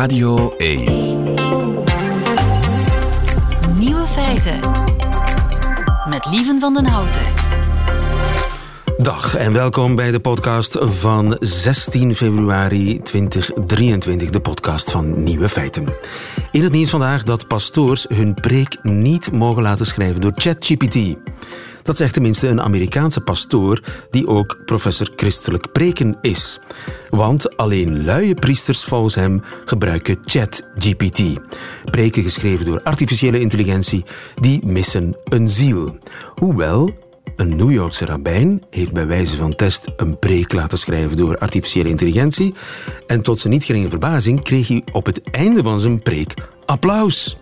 Radio 1. Nieuwe feiten. Met Lieven van den Houten. Dag en welkom bij de podcast van 16 februari 2023, de podcast van Nieuwe Feiten. In het nieuws vandaag dat pastoors hun preek niet mogen laten schrijven door ChatGPT. Dat zegt tenminste een Amerikaanse pastoor die ook professor christelijk preken is. Want alleen luie priesters volgens hem gebruiken ChatGPT. Preken geschreven door artificiële intelligentie, die missen een ziel. Hoewel een New Yorkse rabbijn heeft bij wijze van test een preek laten schrijven door artificiële intelligentie. En tot zijn niet geringe verbazing kreeg hij op het einde van zijn preek applaus.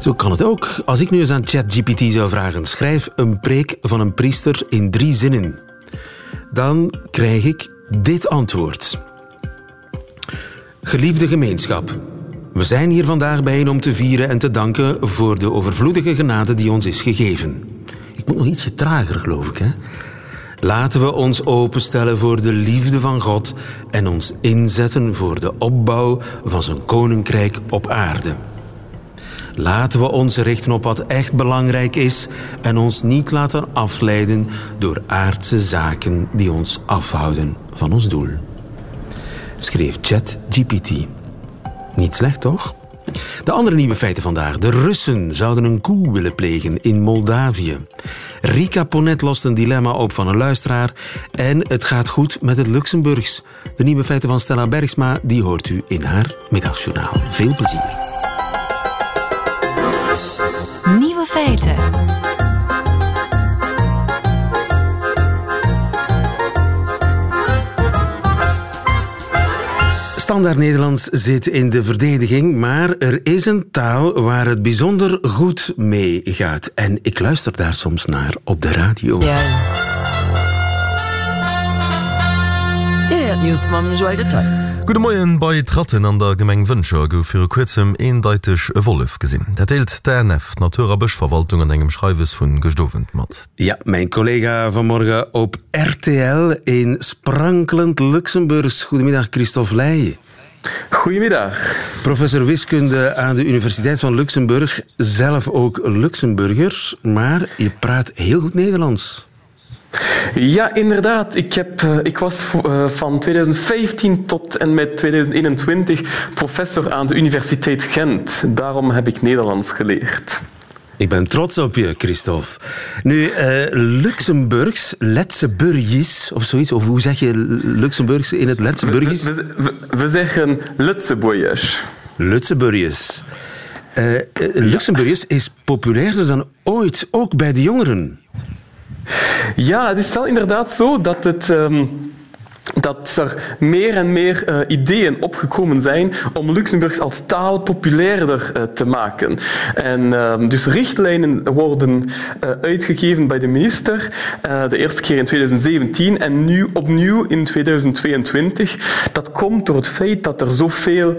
Zo kan het ook. Als ik nu eens aan ChatGPT zou vragen: schrijf een preek van een priester in drie zinnen. Dan krijg ik dit antwoord. Geliefde gemeenschap. We zijn hier vandaag bijeen om te vieren en te danken voor de overvloedige genade die ons is gegeven. Moet nog ietsje trager, geloof ik, hè? Laten we ons openstellen voor de liefde van God en ons inzetten voor de opbouw van zijn koninkrijk op aarde. Laten we ons richten op wat echt belangrijk is en ons niet laten afleiden door aardse zaken die ons afhouden van ons doel. Schreef ChatGPT. Niet slecht, toch? De andere nieuwe feiten vandaag. De Russen zouden een coup willen plegen in Moldavië. Rika Ponet lost een dilemma op van een luisteraar. En het gaat goed met het Luxemburgs. De nieuwe feiten van Stella Bergsma die hoort u in haar middagjournaal. Veel plezier. Nieuwe feiten. Standaard Nederlands zit in de verdediging, maar er is een taal waar het bijzonder goed mee gaat. En ik luister daar soms naar op de radio. Ja. Moien bei Tratten an der Gemeng Wënscher gouf fir kurzem eendeitig Wolf gesinn. Dat deelt DNF Naturer Buschverwaltung an engem Schreiwes vun gestoven mat. Ja, mijn collega vanmorgen op RTL in sprankelend Luxemburgs. Goedemiddag, Christophe Leijen. Goedemiddag. Professor wiskunde aan de Universiteit van Luxemburg. Zelf ook Luxemburger, maar je praat heel goed Nederlands. Ja, inderdaad. Ik, heb, uh, ik was uh, van 2015 tot en met 2021 professor aan de Universiteit Gent. Daarom heb ik Nederlands geleerd. Ik ben trots op je, Christophe. Nu, uh, Luxemburgs, Letzeburgis of zoiets, of hoe zeg je Luxemburgs in het Letzeburgis? We, we, we, we zeggen Lutzeburgers. Lutzeburgis. Uh, Luxemburgis is populairder dan ooit, ook bij de jongeren. Ja, het is wel inderdaad zo dat het. Um dat er meer en meer uh, ideeën opgekomen zijn om Luxemburgs als taal populairder uh, te maken. En uh, dus richtlijnen worden uitgegeven bij de minister, de eerste keer in 2017 en nu opnieuw in 2022. Dat komt door het feit dat er zoveel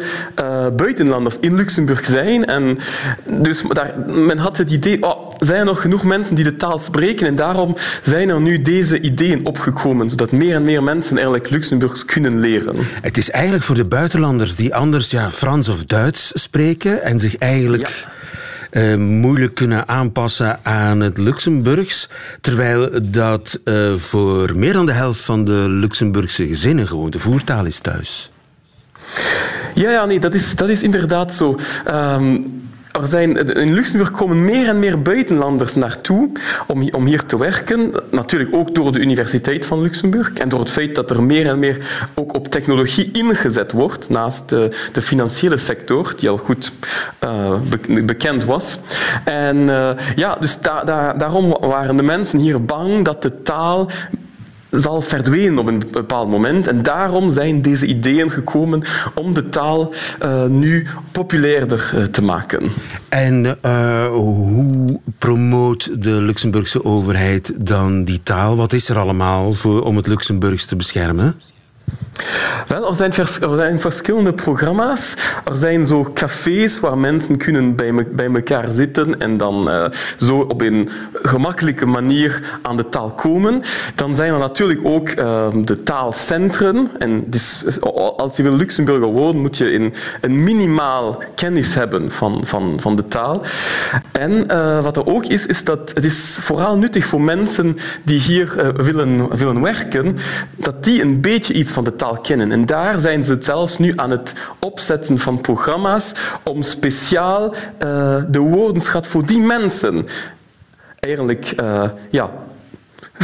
buitenlanders in Luxemburg zijn. En dus daar, men had het idee, oh, zijn er nog genoeg mensen die de taal spreken? En daarom zijn er nu deze ideeën opgekomen, zodat meer en meer mensen eigenlijk Luxemburgs kunnen leren. Het is eigenlijk voor de buitenlanders die anders ja, Frans of Duits spreken en zich eigenlijk... Ja. Uh, moeilijk kunnen aanpassen aan het Luxemburgs, terwijl dat uh, voor meer dan de helft van de Luxemburgse gezinnen gewoon de voertaal is thuis. Ja, ja nee, dat is, dat is inderdaad zo. Um, zijn, in Luxemburg komen meer en meer buitenlanders naartoe om, om hier te werken. Natuurlijk ook door de Universiteit van Luxemburg en door het feit dat er meer en meer ook op technologie ingezet wordt, naast de, de financiële sector, die al goed be bekend was. En uh, ja, dus da daarom waren de mensen hier bang dat de taal zal verdwijnen op een bepaald moment. En daarom zijn deze ideeën gekomen om de taal uh, nu populairder uh, te maken. En uh, hoe promoot de Luxemburgse overheid dan die taal? Wat is er allemaal voor, om het Luxemburgs te beschermen? Wel, er zijn, er zijn verschillende programma's. Er zijn zo cafés waar mensen kunnen bij, elkaar zitten en dan uh, zo op een gemakkelijke manier aan de taal komen. Dan zijn er natuurlijk ook uh, de taalcentren. En dus, als je wil Luxemburger worden, moet je een, een minimaal kennis hebben van, van, van de taal. En uh, wat er ook is, is dat het is vooral nuttig voor mensen die hier willen, willen werken, dat die een beetje iets van de taal kennen. En daar zijn ze zelfs nu aan het opzetten van programma's om speciaal uh, de woordenschat voor die mensen eigenlijk uh, ja,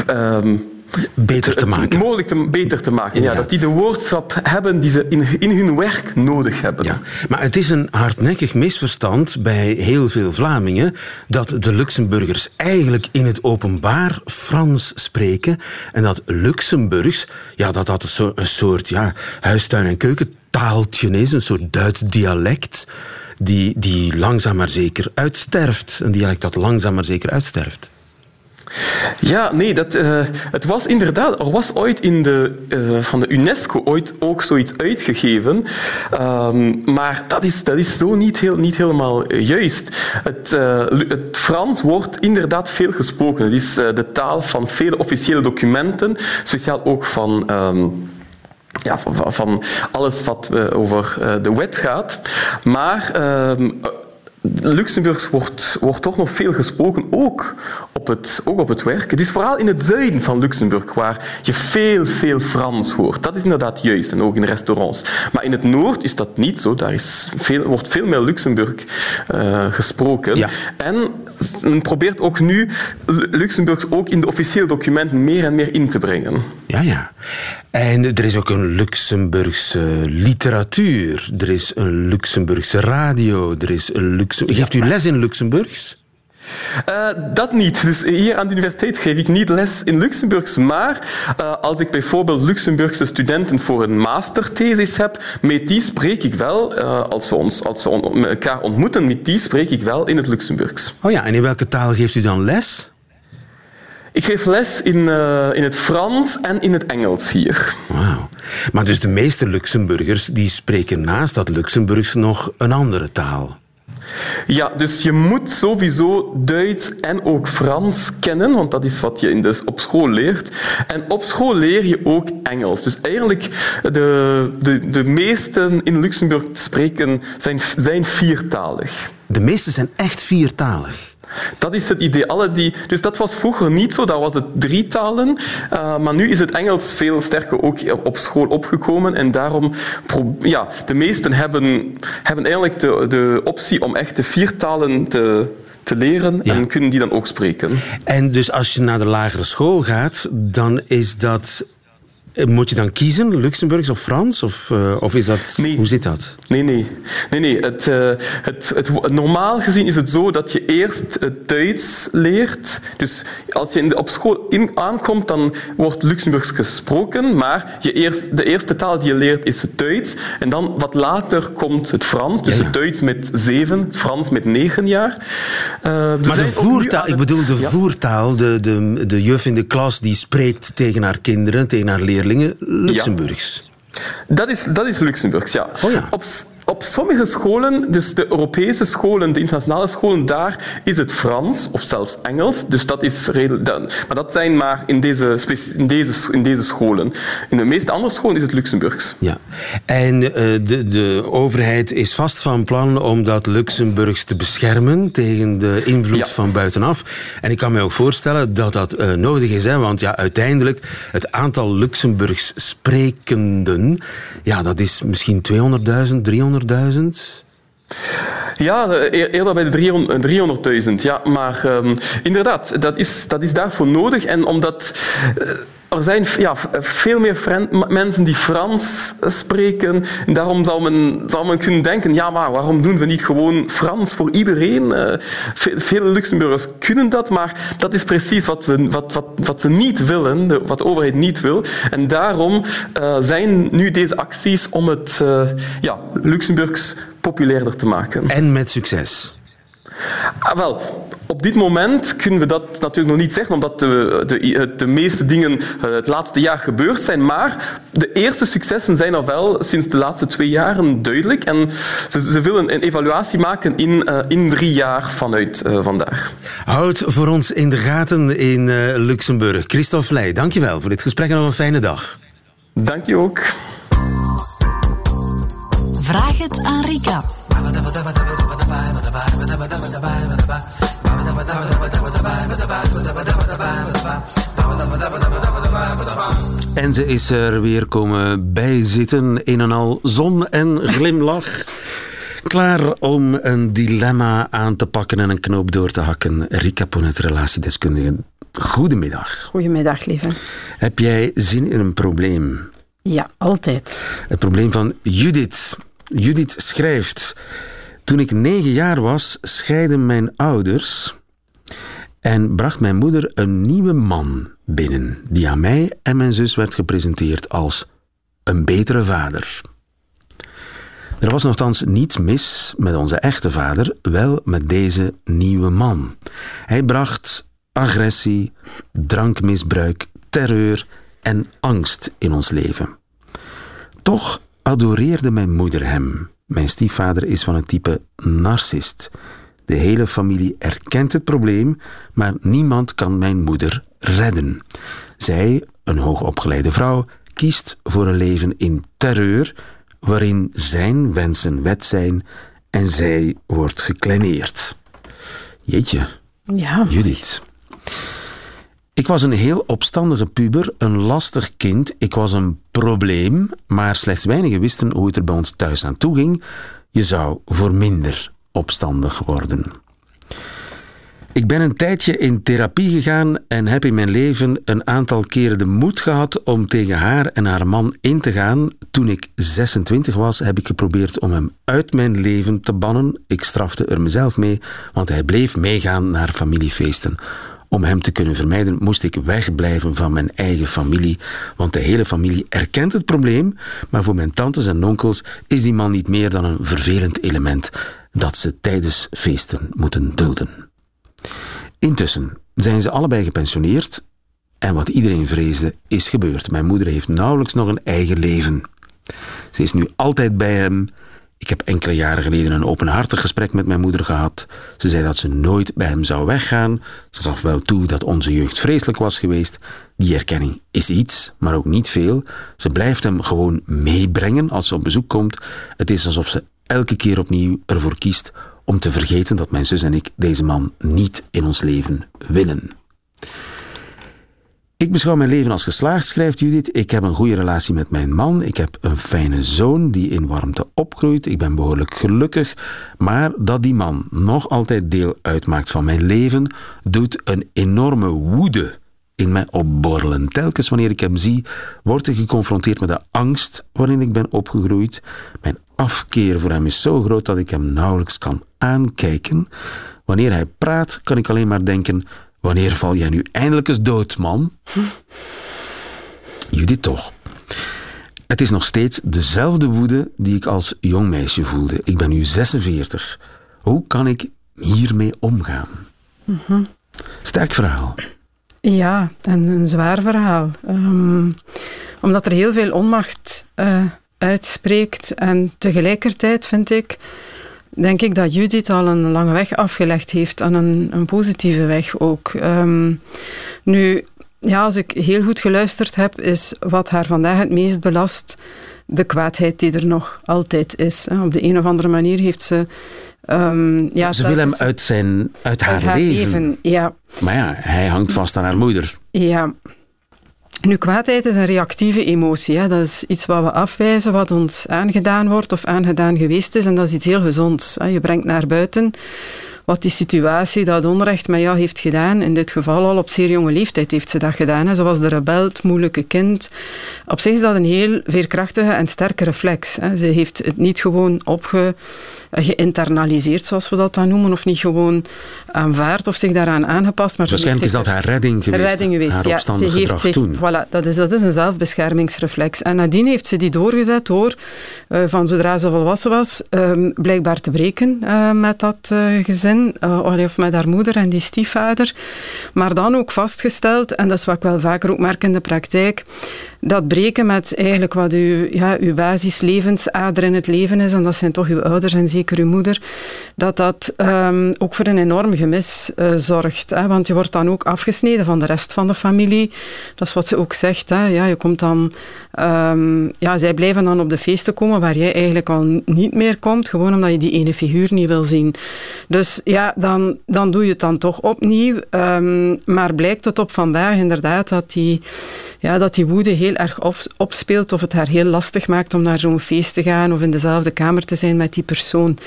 um, beter te maken. mogelijk te, beter te maken. Ja, dat die de woordschap hebben die ze in, in hun werk nodig hebben. Ja, maar het is een hardnekkig misverstand bij heel veel Vlamingen dat de Luxemburgers eigenlijk in het openbaar Frans spreken en dat Luxemburgs, ja, dat dat een soort, een soort ja, huistuin- en keukentaaltje is, een soort Duits dialect die, die langzaam maar zeker uitsterft. Een dialect dat langzaam maar zeker uitsterft. Ja, nee, dat, uh, het was inderdaad... Er was ooit in de, uh, van de UNESCO ooit ook zoiets uitgegeven. Um, maar dat is, dat is zo niet, heel, niet helemaal juist. Het, uh, het Frans wordt inderdaad veel gesproken. Het is de taal van vele officiële documenten. Speciaal ook van... Um, ja, van, van, alles wat over de wet gaat. Maar uh, Luxemburgs wordt, wordt toch nog veel gesproken, ook op, het, ook op het werk. Het is vooral in het zuiden van Luxemburg waar je veel, veel Frans hoort. Dat is inderdaad juist, en ook in restaurants. Maar in het noord is dat niet zo. Daar is veel, wordt veel meer Luxemburg uh, gesproken. Ja. En men probeert ook nu Luxemburgs ook in de officiële documenten meer en meer in te brengen. Ja, ja. En er is ook een Luxemburgse literatuur. Er is een Luxemburgse radio. Er is een Geeft u les in Luxemburgs? Uh, dat niet. Dus hier aan de universiteit geef ik niet les in Luxemburgs, maar uh, als ik bijvoorbeeld Luxemburgse studenten voor een masterthesis heb, met die spreek ik wel, uh, als we, ons, als we on elkaar ontmoeten, met die spreek ik wel in het Luxemburgs. Oh ja, en in welke taal geeft u dan les? Ik geef les in, uh, in het Frans en in het Engels hier. Wauw. Maar dus de meeste Luxemburgers die spreken naast dat Luxemburgs nog een andere taal. Ja, dus je moet sowieso Duits en ook Frans kennen, want dat is wat je in de, op school leert. En op school leer je ook Engels. Dus eigenlijk, de, de, de meesten in Luxemburg spreken zijn, zijn viertalig. De meesten zijn echt viertalig? Dat is het idee. Alle die, dus dat was vroeger niet zo, dat was het drie talen. Uh, maar nu is het Engels veel sterker ook op school opgekomen. En daarom, ja, de meesten hebben, hebben eigenlijk de, de optie om echt de vier talen te, te leren ja. en kunnen die dan ook spreken. En dus als je naar de lagere school gaat, dan is dat Eh, moet je dan kiezen, Luxemburgs of Frans? Of, uh, of is dat, nee. hoe zit dat? Nee, nee. nee, nee. Het, uh, het, het, normaal gezien is het zo dat je eerst het Duits leert. Dus als je in de, op school in, aankomt, dan wordt Luxemburgs gesproken. Maar je eerst, de eerste taal die je leert is het Duits. En dan wat later komt het Frans. Dus ja, ja. het Duits met zeven, Frans met negen jaar. Uh, maar de voertaal, ik bedoel de ja. voertaal, de, de, de juf in de klas die spreekt tegen haar kinderen, tegen haar leerlingen leerlingen Luxemburgs. Ja. Dat is, dat is Luxemburgs, ja. Oh ja. Op, op sommige scholen, dus de Europese scholen, de internationale scholen, daar is het Frans of zelfs Engels. Dus dat is redelijk. Maar dat zijn maar in deze, in, deze, in deze scholen. In de meeste andere scholen is het Luxemburgs. Ja. En uh, de, de overheid is vast van plan om dat Luxemburgs te beschermen tegen de invloed ja. van buitenaf. En ik kan me ook voorstellen dat dat uh, nodig is, hè, want ja, uiteindelijk het aantal Luxemburgs sprekenden, ja, dat is misschien 200.000, 300. 300.000? Ja, eerder bij de 300.000. Ja, maar um, inderdaad, dat is, dat is daarvoor nodig. En omdat... Er zijn ja, veel meer mensen die Frans spreken. En daarom zou men, zou men kunnen denken, ja, maar waarom doen we niet gewoon Frans voor iedereen? Uh, vele Luxemburgers kunnen dat, maar dat is precies wat, we, wat, wat, wat ze niet willen, wat de overheid niet wil. En daarom uh, zijn nu deze acties om het uh, ja, Luxemburgs populairder te maken. En met succes. Ah, wel, op dit moment kunnen we dat natuurlijk nog niet zeggen, omdat de, de, de meeste dingen eh, het laatste jaar gebeurd zijn. Maar de eerste successen zijn al wel sinds de laatste twee jaren duidelijk. En ze, ze willen een evaluatie maken in, uh, in drie jaar vanuit uh, vandaag. Houd voor ons in de gaten in uh, Luxemburg. Christophe Leij, dankjewel voor dit gesprek en nog een fijne dag. Dank je ook. Vraag het aan Rika. En ze is er weer komen bijzitten, een en al zon en glimlach. Klaar om een dilemma aan te pakken en een knoop door te hakken. Rika Ponet, relatiedeskundige. Goedemiddag. Goedemiddag, lieve. Heb jij zin in een probleem? Ja, altijd. Het probleem van Judith. Judith schrijft... Toen ik negen jaar was, scheiden mijn ouders en bracht mijn moeder een nieuwe man binnen, die aan mij en mijn zus werd gepresenteerd als een betere vader. Er was nogthans niets mis met onze echte vader, wel met deze nieuwe man. Hij bracht agressie, drankmisbruik, terreur en angst in ons leven. Toch adoreerde mijn moeder hem. Mijn stiefvader is van het type narcist. De hele familie erkent het probleem, maar niemand kan mijn moeder redden. Zij, een hoogopgeleide vrouw, kiest voor een leven in terreur, waarin zijn wensen wet zijn en zij wordt gekleineerd. Jeetje, ja. Judith. Ik was een heel opstandige puber, een lastig kind. Ik was een probleem, maar slechts weinigen wisten hoe het er bij ons thuis aan toe ging. Je zou voor minder opstandig worden. Ik ben een tijdje in therapie gegaan en heb in mijn leven een aantal keren de moed gehad om tegen haar en haar man in te gaan. Toen ik 26 was, heb ik geprobeerd om hem uit mijn leven te bannen. Ik strafte er mezelf mee, want hij bleef meegaan naar familiefeesten. Om hem te kunnen vermijden, moest ik wegblijven van mijn eigen familie, want de hele familie erkent het probleem, maar voor mijn tantes en onkels is die man niet meer dan een vervelend element dat ze tijdens feesten moeten dulden. Intussen zijn ze allebei gepensioneerd en wat iedereen vreesde is gebeurd. Mijn moeder heeft nauwelijks nog een eigen leven. Ze is nu altijd bij hem. Ik heb enkele jaren geleden een openhartig gesprek met mijn moeder gehad. Ze zei dat ze nooit bij hem zou weggaan. Ze gaf wel toe dat onze jeugd vreselijk was geweest. Die erkenning is iets, maar ook niet veel. Ze blijft hem gewoon meebrengen als ze op bezoek komt. Het is alsof ze elke keer opnieuw ervoor kiest om te vergeten dat mijn zus en ik deze man niet in ons leven willen. Ik beschouw mijn leven als geslaagd, schrijft Judith. Ik heb een goede relatie met mijn man. Ik heb een fijne zoon die in warmte opgroeit. Ik ben behoorlijk gelukkig. Maar dat die man nog altijd deel uitmaakt van mijn leven, doet een enorme woede in mij opborrelen. Telkens wanneer ik hem zie, word ik geconfronteerd met de angst waarin ik ben opgegroeid. Mijn afkeer voor hem is zo groot dat ik hem nauwelijks kan aankijken. Wanneer hij praat, kan ik alleen maar denken: wanneer val jij nu eindelijk eens dood, man? Judith toch. Het is nog steeds dezelfde woede die ik als jong meisje voelde. Ik ben nu 46. Hoe kan ik hiermee omgaan? Mm -hmm. Sterk verhaal. Ja, en een zwaar verhaal. Um, omdat er heel veel onmacht uh, uitspreekt. En tegelijkertijd vind ik, denk ik dat Judith al een lange weg afgelegd heeft. En een, een positieve weg ook. Um, nu, ja, als ik heel goed geluisterd heb, is wat haar vandaag het meest belast de kwaadheid die er nog altijd is. Op de een of andere manier heeft ze Um, ja, ze wil hem uit, zijn, uit haar, uit haar leven. leven. Ja. Maar ja, hij hangt vast aan haar moeder. Ja. Nu, kwaadheid is een reactieve emotie. Hè. Dat is iets wat we afwijzen, wat ons aangedaan wordt of aangedaan geweest is. En dat is iets heel gezonds. Hè. Je brengt naar buiten wat die situatie, dat onrecht met jou heeft gedaan. In dit geval al op zeer jonge leeftijd heeft ze dat gedaan. Ze was de rebel, het moeilijke kind. Op zich is dat een heel veerkrachtige en sterke reflex. Hè. Ze heeft het niet gewoon opge geïnternaliseerd, zoals we dat dan noemen, of niet gewoon aanvaard of zich daaraan aangepast. Maar Waarschijnlijk is dat haar redding geweest. Redding geweest, haar ja. Ze heeft zich, toen. Voilà, dat, is, dat is een zelfbeschermingsreflex. En nadien heeft ze die doorgezet door, uh, van zodra ze volwassen was, uh, blijkbaar te breken uh, met dat gezin. gezin, of met haar moeder en die stiefvader. Maar dan ook vastgesteld, en dat is wat ik wel vaker ook merk in de praktijk, dat breken met eigenlijk wat uw, ja, uw basislevенsader in het leven is, en dat zijn toch uw ouders en zeker uw moeder, dat dat um, ook voor een enorm gemis uh, zorgt. Hè? Want je wordt dan ook afgesneden van de rest van de familie. Dat is wat ze ook zegt. Hè? Ja, je komt dan, um, ja, zij blijven dan op de feesten komen waar jij eigenlijk al niet meer komt, gewoon omdat je die ene figuur niet wil zien. Dus ja, dan, dan doe je het dan toch opnieuw. Um, maar blijkt het op vandaag inderdaad dat die, ja, dat die woede heel erg op, opspeelt of het haar heel lastig maakt om naar zo'n feest te gaan of in dezelfde kamer te zijn met die persoon.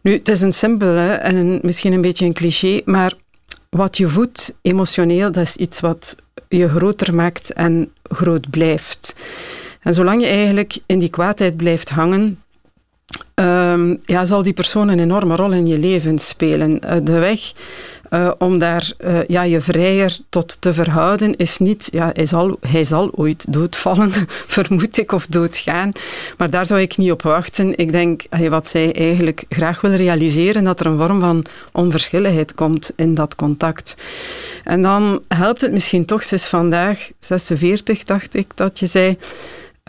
Nu, het is een simpel hè, en misschien een beetje een cliché, maar wat je voedt emotioneel, dat is iets wat je groter maakt en groot blijft. En zolang je eigenlijk in die kwaadheid blijft hangen, um, ja, zal die persoon een enorme rol in je leven spelen. Uh, de weg uh, om daar uh, ja, je vrijer tot te verhouden is niet, ja, hij, zal, hij zal ooit doodvallen, vermoed ik, of doodgaan. Maar daar zou ik niet op wachten. Ik denk, wat zij eigenlijk graag wil realiseren, dat er een vorm van onverschilligheid komt in dat contact. En dan helpt het misschien toch, is vandaag 46, dacht ik, dat je zei,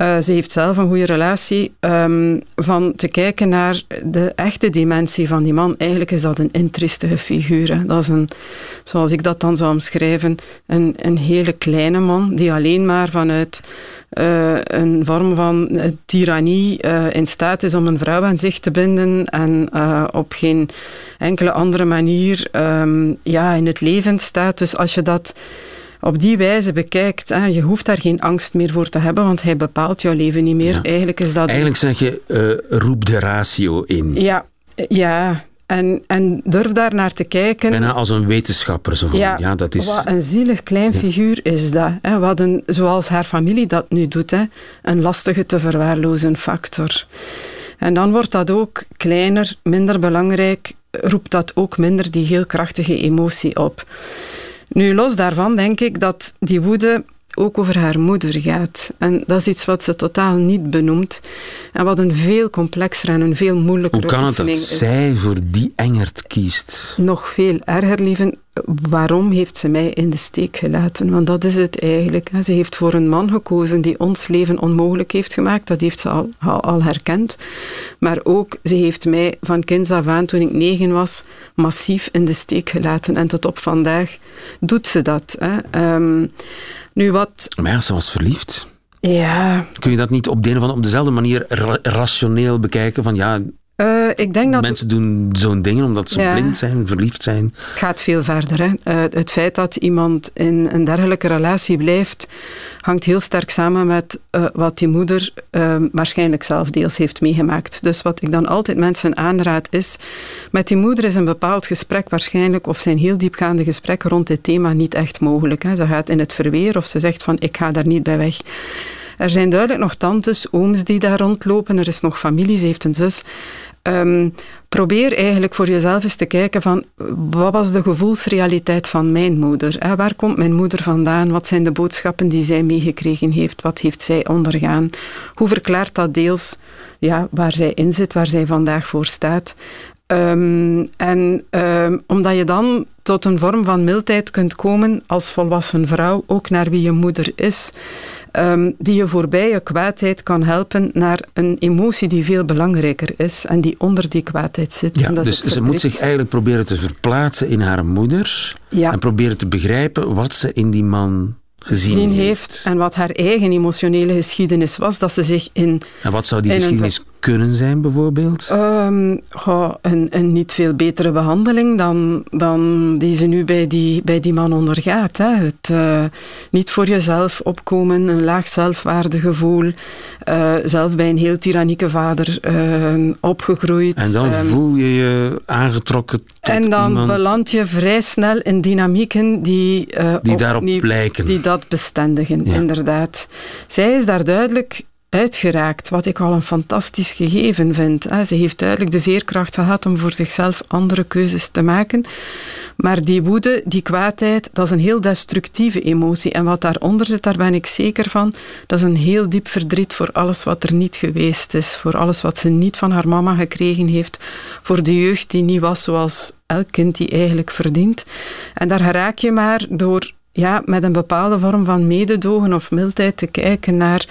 uh, ze heeft zelf een goede relatie. Um, van te kijken naar de echte dimensie van die man. Eigenlijk is dat een intristige figuur. Dat is een, zoals ik dat dan zou omschrijven, een, een hele kleine man die alleen maar vanuit uh, een vorm van uh, tirannie in staat is om een vrouw aan zich te binden en op geen enkele andere manier um, ja, in het leven staat. Dus als je dat op die wijze bekijkt, hè, je hoeft daar geen angst meer voor te hebben, want hij bepaalt jouw leven niet meer. Ja. Eigenlijk is dat... Eigenlijk zeg je, uh, roep de ratio in. Ja, ja. En, en durf daar naar te kijken. Bijna als een wetenschapper. Zo van, ja, ja, dat is... Wat een zielig klein ja. figuur is dat. Hè. Wat een, zoals haar familie dat nu doet. Hè. Een lastige te verwaarlozen factor. En dan wordt dat ook kleiner, minder belangrijk, roept dat ook minder die heel krachtige emotie op. Nu, los daarvan denk ik dat die woede ook over haar moeder gaat. En dat is iets wat ze totaal niet benoemt. En wat een veel complexer en een veel moeilijker Hoe kan het dat is. zij voor die engert kiest? Nog veel erger, lieven. Waarom heeft ze mij in de steek gelaten? Want dat is het eigenlijk. Ze heeft voor een man gekozen die ons leven onmogelijk heeft gemaakt. Dat heeft ze al, al, al herkend. Maar ook, ze heeft mij van kinds af aan, toen ik negen was, massief in de steek gelaten. En tot op vandaag doet ze dat. Hè. Um, nu wat... Maar ja, ze was verliefd. Ja. Kun je dat niet op, de een of andere, op dezelfde manier ra rationeel bekijken? Van ja, uh, ik denk dat Mensen doen zo'n dingen omdat ze ja. blind zijn, verliefd zijn. Het gaat veel verder. Hè. Uh, het feit dat iemand in een dergelijke relatie blijft, hangt heel sterk samen met uh, wat die moeder waarschijnlijk zelf deels heeft meegemaakt. Dus wat ik dan altijd mensen aanraad is, met die moeder is een bepaald gesprek waarschijnlijk, of zijn heel diepgaande gesprekken rond dit thema niet echt mogelijk. Hè. Ze gaat in het verweer of ze zegt van ik ga daar niet bij weg. Er zijn duidelijk nog tantes, ooms die daar rondlopen. Er is nog familie, ze heeft een zus. Um, probeer eigenlijk voor jezelf eens te kijken van wat was de gevoelsrealiteit van mijn moeder? Waar komt mijn moeder vandaan? Wat zijn de boodschappen die zij meegekregen heeft? Wat heeft zij ondergaan? Hoe verklaart dat deels ja, waar zij in zit, waar zij vandaag voor staat? Um, en um, omdat je dan tot een vorm van mildheid kunt komen als volwassen vrouw, ook naar wie je moeder is, um, die je voorbij je kwaadheid kan helpen naar een emotie die veel belangrijker is en die onder die kwaadheid zit. Ja, dus ze moet zich eigenlijk proberen te verplaatsen in haar moeder ja. en proberen te begrijpen wat ze in die man gezien heeft. heeft. En wat haar eigen emotionele geschiedenis was, dat ze zich in... En wat zou die geschiedenis een, kunnen zijn, bijvoorbeeld? Um, goh, een, een niet veel betere behandeling dan, dan die ze nu bij die, bij die man ondergaat. Hè. Het uh, niet voor jezelf opkomen, een laag zelfwaardegevoel, uh, zelf bij een heel tyrannieke vader uh, opgegroeid. En dan um, voel je je aangetrokken tot En dan iemand beland je vrij snel in dynamieken die, die daarop lijken. Die dat bestendigen, ja. inderdaad. Zij is daar duidelijk uitgeraakt, wat ik al een fantastisch gegeven vind. Ze heeft duidelijk de veerkracht gehad om voor zichzelf andere keuzes te maken. Maar die woede, die kwaadheid, dat is een heel destructieve emotie. En wat daaronder zit, daar ben ik zeker van, dat is een heel diep verdriet voor alles wat er niet geweest is. Voor alles wat ze niet van haar mama gekregen heeft. Voor de jeugd die niet was zoals elk kind die eigenlijk verdient. En daar raak je maar door ja, met een bepaalde vorm van mededogen of mildheid te kijken naar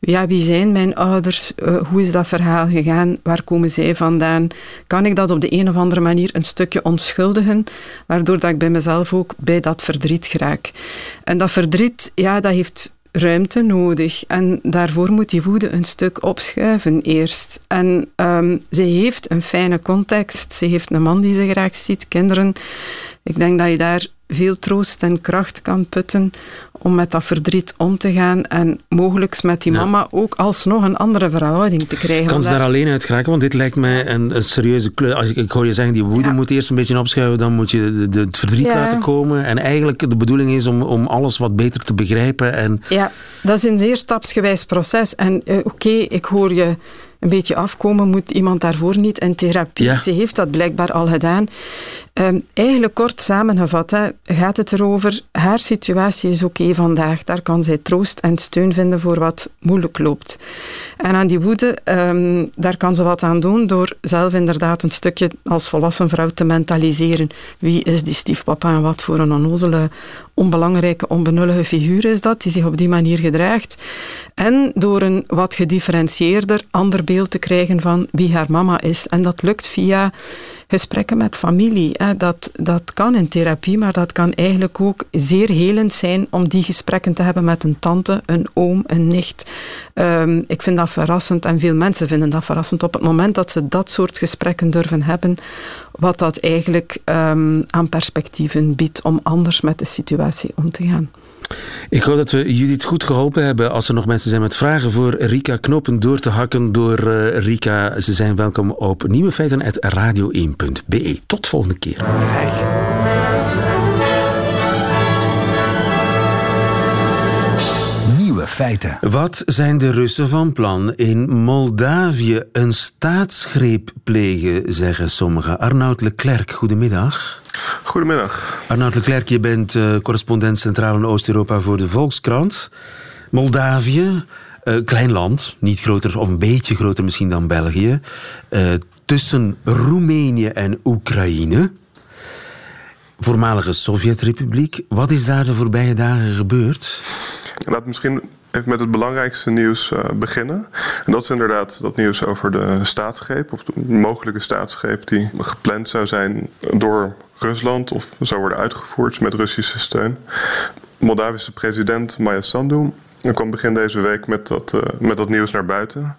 ja, wie zijn mijn ouders, uh, hoe is dat verhaal gegaan, waar komen zij vandaan, kan ik dat op de een of andere manier een stukje onschuldigen, waardoor dat ik bij mezelf ook bij dat verdriet geraak. En dat verdriet, ja, dat heeft ruimte nodig. En daarvoor moet die woede een stuk opschuiven eerst. En um, ze heeft een fijne context. Ze heeft een man die ze graag ziet, kinderen. Ik denk dat je daar veel troost en kracht kan putten om met dat verdriet om te gaan en mogelijk met die mama ja. ook alsnog een andere verhouding te krijgen. Kan ze daar alleen uit geraken? Want dit lijkt mij een, een serieuze kleur. Als ik, ik hoor je zeggen, die woede ja. moet eerst een beetje opschuiven, dan moet je de, de, het verdriet ja. laten komen. En eigenlijk de bedoeling is om, om alles wat beter te begrijpen. En... Ja, dat is een zeer stapsgewijs proces. En uh, oké, okay, ik hoor je een beetje afkomen, moet iemand daarvoor niet in therapie. Ja. Ze heeft dat blijkbaar al gedaan. Um, eigenlijk kort samengevat gaat het erover, haar situatie is oké vandaag. Daar kan zij troost en steun vinden voor wat moeilijk loopt. En aan die woede, um, daar kan ze wat aan doen door zelf inderdaad een stukje als volwassen vrouw te mentaliseren. Wie is die stiefpapa en wat voor een onnozele, onbelangrijke, onbenullige figuur is dat, die zich op die manier gedraagt. En door een wat gedifferentieerder, ander beeld te krijgen van wie haar mama is. En dat lukt via gesprekken met familie. Dat, dat kan in therapie, maar dat kan eigenlijk ook zeer helend zijn om die gesprekken te hebben met een tante, een oom, een nicht. Um, ik vind dat verrassend en veel mensen vinden dat verrassend op het moment dat ze dat soort gesprekken durven hebben, wat dat eigenlijk um, aan perspectieven biedt om anders met de situatie om te gaan. Ik hoop dat we Judith goed geholpen hebben. Als er nog mensen zijn met vragen voor Rika, knopen door te hakken door uh, Rika. Ze zijn welkom op nieuwefeiten.radio1.be. Tot volgende keer. Graag. Feiten. Wat zijn de Russen van plan in Moldavië een staatsgreep plegen, zeggen sommigen. Arnoud Leclerc, goedemiddag. Goedemiddag. Arnoud Leclerc, je bent uh, correspondent Centraal- en Oost-Europa voor de Volkskrant. Moldavië, uh, klein land, niet groter of een beetje groter misschien dan België. Uh, tussen Roemenië en Oekraïne. Voormalige Sovjetrepubliek. Wat is daar de voorbije dagen gebeurd? Laat misschien even met het belangrijkste nieuws uh, beginnen. En dat is inderdaad dat nieuws over de staatsgreep, of de mogelijke staatsgreep die gepland zou zijn door Rusland of zou worden uitgevoerd met Russische steun. Moldavische president Maya Sandu kwam begin deze week met dat, uh, met dat nieuws naar buiten.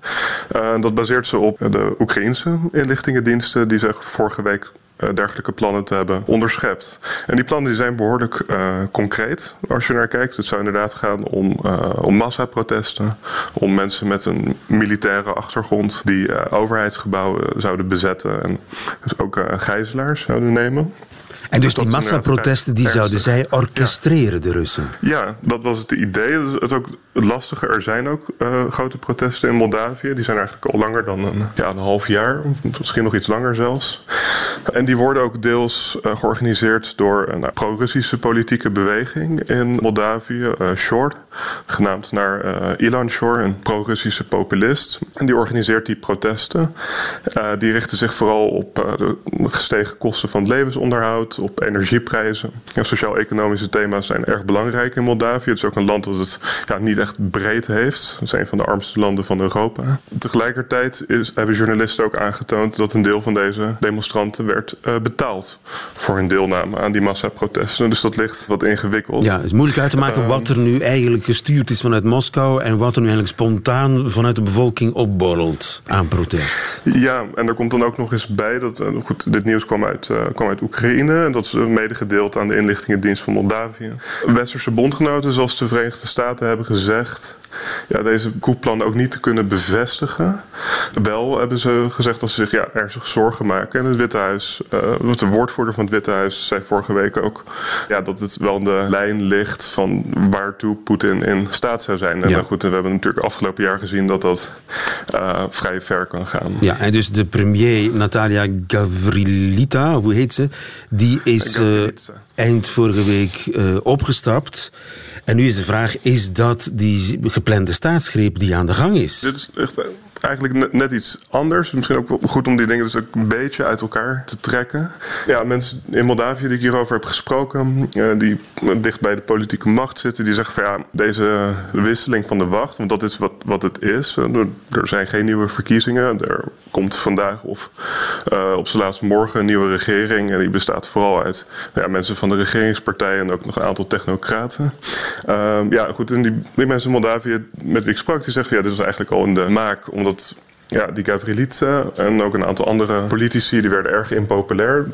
Uh, dat baseert ze op de Oekraïense inlichtingendiensten die zich vorige week dergelijke plannen te hebben onderschept. En die plannen die zijn behoorlijk uh, concreet als je naar kijkt. Het zou inderdaad gaan om, uh, om massaprotesten, om mensen met een militaire achtergrond die overheidsgebouwen zouden bezetten en dus ook gijzelaars zouden nemen. En dus, dus die massaprotesten die zouden zij orchestreren, ja. de Russen? Ja, dat was het idee. Het is ook lastige. Er zijn ook uh, grote protesten in Moldavië. Die zijn eigenlijk al langer dan een, ja, een half jaar. Misschien nog iets langer zelfs. En die worden ook deels uh, georganiseerd door een uh, pro-Russische politieke beweging in Moldavië, uh, Shor, genaamd naar Ilan Shor, een pro-Russische populist. En die organiseert die protesten. die richten zich vooral op de gestegen kosten van het levensonderhoud, op energieprijzen. En sociaal-economische thema's zijn erg belangrijk in Moldavië. Het is ook een land dat het ja, niet echt breed heeft. Het is een van de armste landen van Europa. Tegelijkertijd is, hebben journalisten ook aangetoond dat een deel van deze demonstranten werd uh, betaald voor hun deelname aan die massaprotesten. Dus dat ligt wat ingewikkeld. Ja, het is moeilijk uit te maken wat er nu eigenlijk gestuurd is vanuit Moskou en wat er nu eigenlijk spontaan vanuit de bevolking opborrelt aan protest. Ja, en er komt dan ook nog eens bij dat, uh, goed, dit nieuws kwam uit, uh, kwam uit Oekraïne en dat is medegedeeld aan de inlichtingendienst van Moldavië. Westerse bondgenoten zoals de Verenigde Staten hebben gezegd ja, deze koeplan ook niet te kunnen bevestigen. Wel hebben ze gezegd dat ze zich ja, ernstig zorgen maken en het Witte Huis uh, de woordvoerder van het Witte Huis, zei vorige week ook ja, dat het wel in de lijn ligt van waartoe Poetin in staat zou zijn. En ja. goed, we hebben natuurlijk afgelopen jaar gezien dat dat uh, vrij ver kan gaan. Ja, en dus de premier Natalia Gavrilita, hoe heet ze, die is uh, eind vorige week uh, opgestapt. En nu is de vraag, is dat die geplande staatsgreep die aan de gang is? Dit is echt eigenlijk net iets anders. Misschien ook goed om die dingen dus ook een beetje uit elkaar te trekken. Ja, mensen in Moldavië die ik hierover heb gesproken, uh, die dicht bij de politieke macht zitten, die zeggen van ja, deze wisseling van de wacht, want dat is wat, wat het is. Er zijn geen nieuwe verkiezingen. Er komt vandaag of uh, op zijn laatste morgen een nieuwe regering. En die bestaat vooral uit ja, mensen van de regeringspartij en ook nog een aantal technocraten. Uh, ja, goed. En die, die mensen in Moldavië met wie ik sprak, die zeggen ja, dit is eigenlijk al in de maak. Omdat dat ja, die Gavrilitse en ook een aantal andere politici die werden erg impopulair.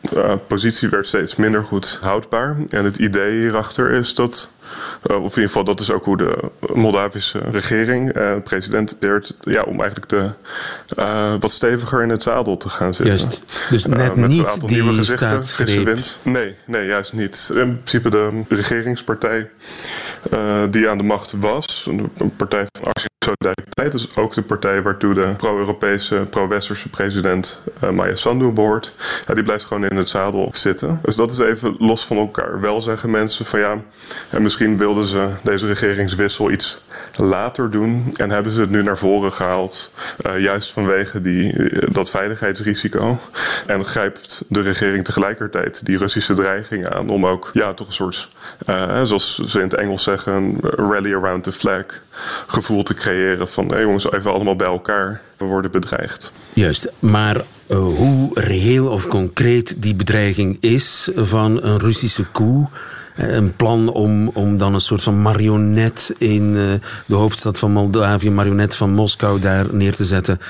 De positie werd steeds minder goed houdbaar. En het idee hierachter is dat, of in ieder geval dat is ook hoe de Moldavische regering, uh, president deert, ja, om eigenlijk de, uh, wat steviger in het zadel te gaan zitten. Juist. Dus net met niet een aantal nieuwe gezichten, frisse wind. Nee, nee, juist niet. In principe de regeringspartij die aan de macht was, een partij van actie Solidariteit is ook de partij waartoe de pro-Europese, pro-Westerse president uh, Maya Sandu behoort. Ja, die blijft gewoon in het zadel zitten. Dus dat is even los van elkaar. Wel zeggen mensen van ja, en misschien wilden ze deze regeringswissel iets later doen en hebben ze het nu naar voren gehaald, uh, juist vanwege die, uh, dat veiligheidsrisico. En grijpt de regering tegelijkertijd die Russische dreiging aan om ook ja, toch een soort, zoals ze in het Engels zeggen, rally around the flag gevoel te creëren van hey jongens, even allemaal bij elkaar. We worden bedreigd. Juist, maar hoe reëel of concreet die bedreiging is van een Russische koe een plan om, om dan een soort van marionet in uh, de hoofdstad van Moldavië, marionet van Moskou daar neer te zetten.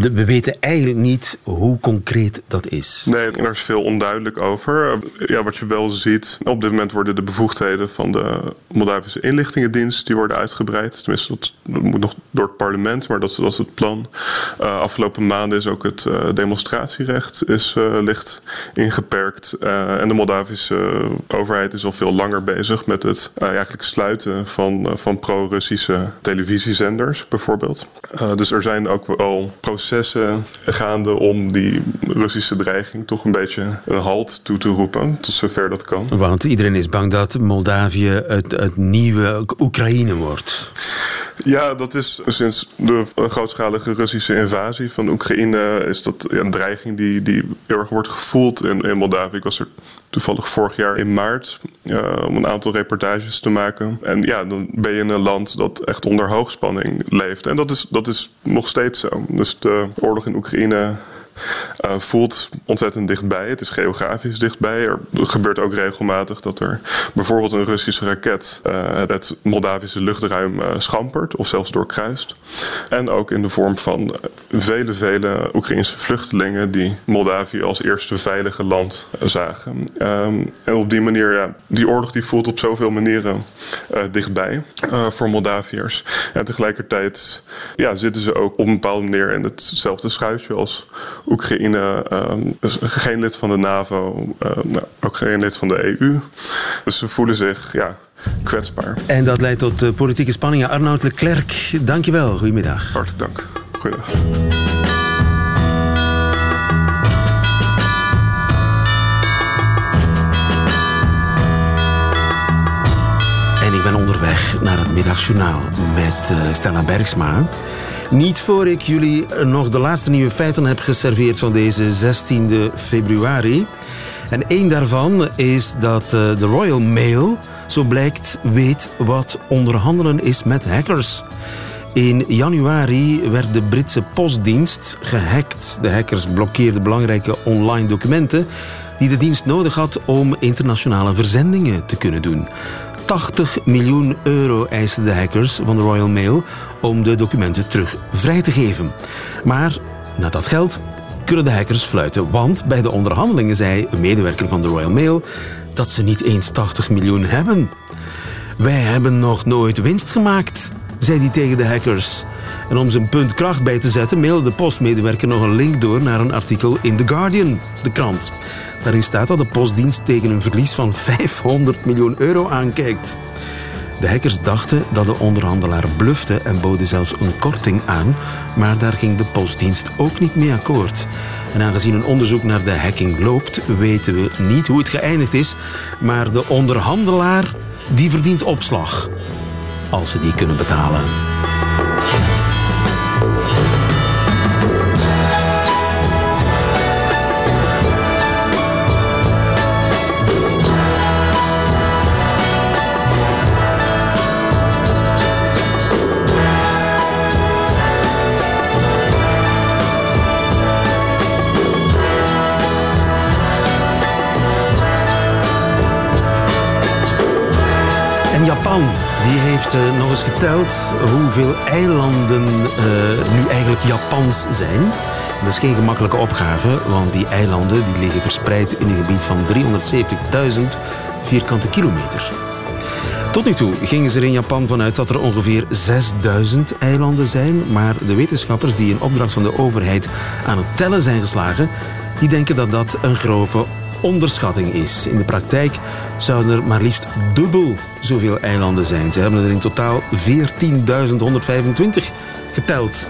We weten eigenlijk niet hoe concreet dat is. Nee, er is veel onduidelijk over. Ja, wat je wel ziet, op dit moment worden de bevoegdheden van de Moldavische inlichtingendienst die worden uitgebreid. Tenminste, dat, moet nog door het parlement, maar dat, dat is het plan. Afgelopen maanden is ook het demonstratierecht is, licht ingeperkt. En de Moldavische overheid is al veel langer bezig met het uh, eigenlijk sluiten van, uh, van pro-Russische televisiezenders, bijvoorbeeld. Uh, dus er zijn ook wel processen gaande om die Russische dreiging toch een beetje een halt toe te roepen, tot zover dat kan. Want iedereen is bang dat Moldavië het, het nieuwe Oekraïne wordt. Ja, dat is sinds de grootschalige Russische invasie van Oekraïne is dat een dreiging die, die heel erg wordt gevoeld in, in Moldavië. Ik was er toevallig vorig jaar in maart om een aantal reportages te maken. En ja, dan ben je in een land dat echt onder hoogspanning leeft. En dat is, dat is nog steeds zo. Dus de oorlog in Oekraïne uh, voelt ontzettend dichtbij. Het is geografisch dichtbij. Er gebeurt ook regelmatig dat er bijvoorbeeld een Russische raket uh, het Moldavische luchtruim uh, schampert of zelfs doorkruist. En ook in de vorm van vele, vele Oekraïnse vluchtelingen die Moldavië als eerste veilige land zagen. Um, en op die manier, ja, die oorlog die voelt op zoveel manieren dichtbij voor Moldaviërs. En tegelijkertijd ja, zitten ze ook op een bepaalde manier in hetzelfde schuitje als Oekraïne is geen lid van de NAVO, uh, nou, ook geen lid van de EU. Dus ze voelen zich ja, kwetsbaar. En dat leidt tot uh, politieke spanningen. Arnoud Leclerc, dankjewel. Goedemiddag. Hartelijk dank. Goedendag. En ik ben onderweg naar het middagjournaal met uh, Stella Bergsma. Niet voor ik jullie nog de laatste nieuwe feiten heb geserveerd van deze 16 februari. En één daarvan is dat uh, de Royal Mail, zo blijkt, weet wat onderhandelen is met hackers. In januari werd de Britse postdienst gehackt. De hackers blokkeerden belangrijke online documenten die de dienst nodig had om internationale verzendingen te kunnen doen. 80 miljoen euro eisten de hackers van de Royal Mail om de documenten terug vrij te geven. Maar na dat geld kunnen de hackers fluiten, want bij de onderhandelingen zei een medewerker van de Royal Mail dat ze niet eens 80 miljoen hebben. Wij hebben nog nooit winst gemaakt, zei hij tegen de hackers. En om zijn punt kracht bij te zetten, mailde de postmedewerker nog een link door naar een artikel in The Guardian, de krant. Daarin staat dat de postdienst tegen een verlies van 500 miljoen euro aankijkt. De hackers dachten dat de onderhandelaar blufte en boden zelfs een korting aan, maar daar ging de postdienst ook niet mee akkoord. En aangezien een onderzoek naar de hacking loopt, weten we niet hoe het geëindigd is, maar de onderhandelaar die verdient opslag. Als ze die kunnen betalen. Die heeft uh, nog eens geteld hoeveel eilanden uh, nu eigenlijk Japans zijn. Dat is geen gemakkelijke opgave, want die eilanden die liggen verspreid in een gebied van 370.000 vierkante kilometer. Tot nu toe gingen ze er in Japan vanuit dat er ongeveer 6000 eilanden zijn, maar de wetenschappers die in opdracht van de overheid aan het tellen zijn geslagen, die denken dat dat een grove onderschatting is. In de praktijk zouden er maar liefst dubbel zoveel eilanden zijn. Ze hebben er in totaal 14.125 geteld.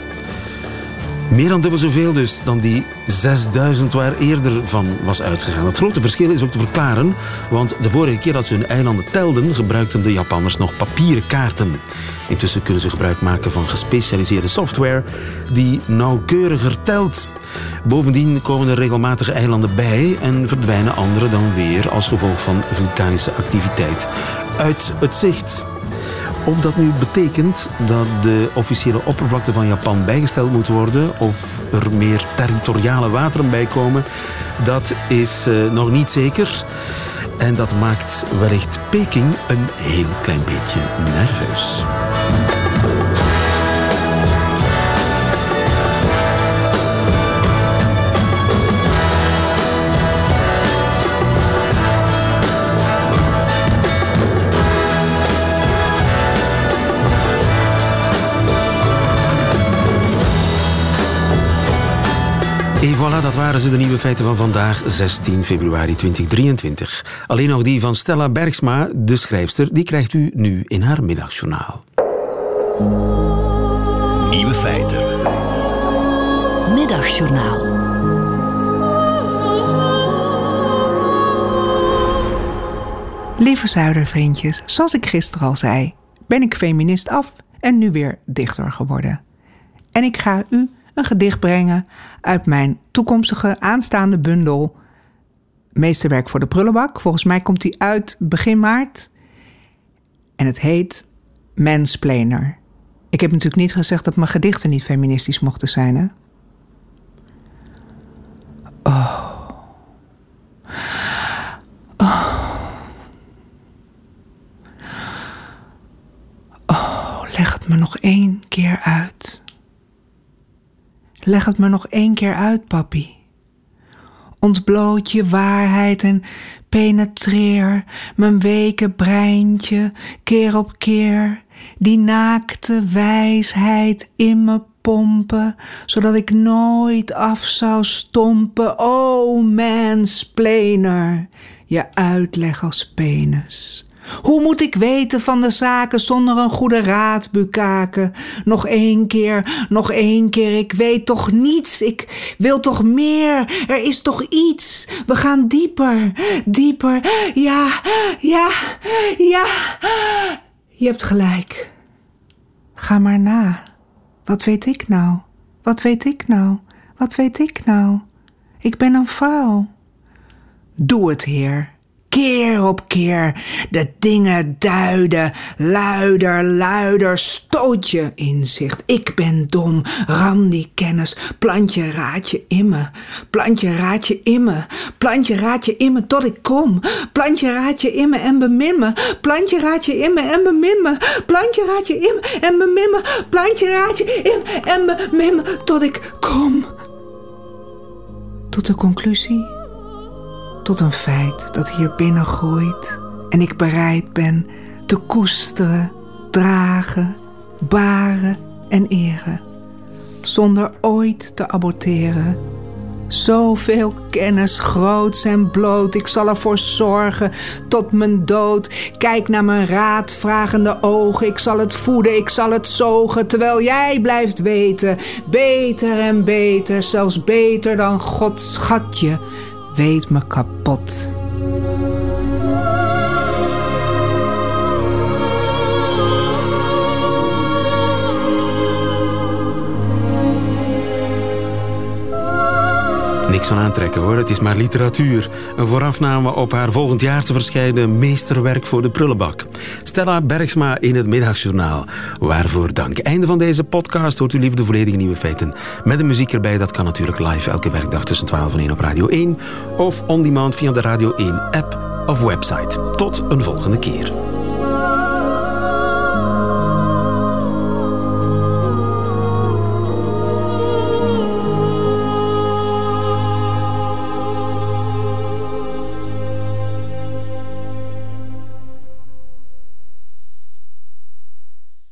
Meer dan dubbel zoveel dus dan die 6000 waar eerder van was uitgegaan. Het grote verschil is ook te verklaren, want de vorige keer dat ze hun eilanden telden, gebruikten de Japanners nog papieren kaarten. Intussen kunnen ze gebruik maken van gespecialiseerde software die nauwkeuriger telt. Bovendien komen er regelmatig eilanden bij en verdwijnen andere dan weer als gevolg van vulkanische activiteit uit het zicht. Of dat nu betekent dat de officiële oppervlakte van Japan bijgesteld moet worden of er meer territoriale wateren bij komen, dat is uh, nog niet zeker. En dat maakt wellicht Peking een heel klein beetje nerveus. En voilà, dat waren ze, de nieuwe feiten van vandaag, 16 februari 2023. Alleen nog die van Stella Bergsma, de schrijfster, die krijgt u nu in haar middagjournaal. Nieuwe feiten. Middagjournaal. Lieve zuidervriendjes, zoals ik gisteren al zei, ben ik feminist af en nu weer dichter geworden. En ik ga u een gedicht brengen uit mijn toekomstige aanstaande bundel Meesterwerk voor de Prullenbak. Volgens mij komt die uit begin maart. En het heet Mansplainer. Ik heb natuurlijk niet gezegd dat mijn gedichten niet feministisch mochten zijn, hè? Oh. Oh. Oh, leg het me nog één keer uit. Leg het me nog één keer uit, papi. Ontbloot je waarheid en penetreer mijn weke breintje keer op keer. Die naakte wijsheid in me pompen, zodat ik nooit af zou stompen. Oh, mansplainer, je uitleg als penis. Hoe moet ik weten van de zaken zonder een goede raad, Bukaken? Nog één keer, nog één keer, ik weet toch niets. Ik wil toch meer. Er is toch iets. We gaan dieper, dieper. Ja, ja, ja. Je hebt gelijk. Ga maar na. Wat weet ik nou? Wat weet ik nou? Wat weet ik nou? Ik ben een vrouw. Doe het, heer keer op keer de dingen duiden. Luider, luider, stoot je inzicht. Ik ben dom, ram die kennis. Plantje, raadje in me. Plantje, raadje in me. Plantje, raadje in me tot ik kom. Plantje, raadje in me en bemin me. Plantje, raadje in me en bemin me. Plantje, raadje in me en bemin me. Plantje, raadje in me en bemin tot ik kom. Tot de conclusie tot een feit dat hier binnen groeit en ik bereid ben te koesteren, dragen, baren en eren. zonder ooit te aborteren. Zoveel kennis, groots en bloot, ik zal ervoor zorgen tot mijn dood. Kijk naar mijn raadvragende ogen, ik zal het voeden, ik zal het zogen, terwijl jij blijft weten. Beter en beter, zelfs beter dan Gods schatje, weet me kapot. Niks van aantrekken hoor, het is maar literatuur. Een voorafname op haar volgend jaar te verschijnen meesterwerk voor de prullenbak. Stella Bergsma in het Middagjournaal. Waarvoor dank. Einde van deze podcast hoort u liever de volledige nieuwe feiten. Met de muziek erbij, dat kan natuurlijk live elke werkdag tussen 12 en 1 op Radio 1. Of on demand via de Radio 1 app of website. Tot een volgende keer.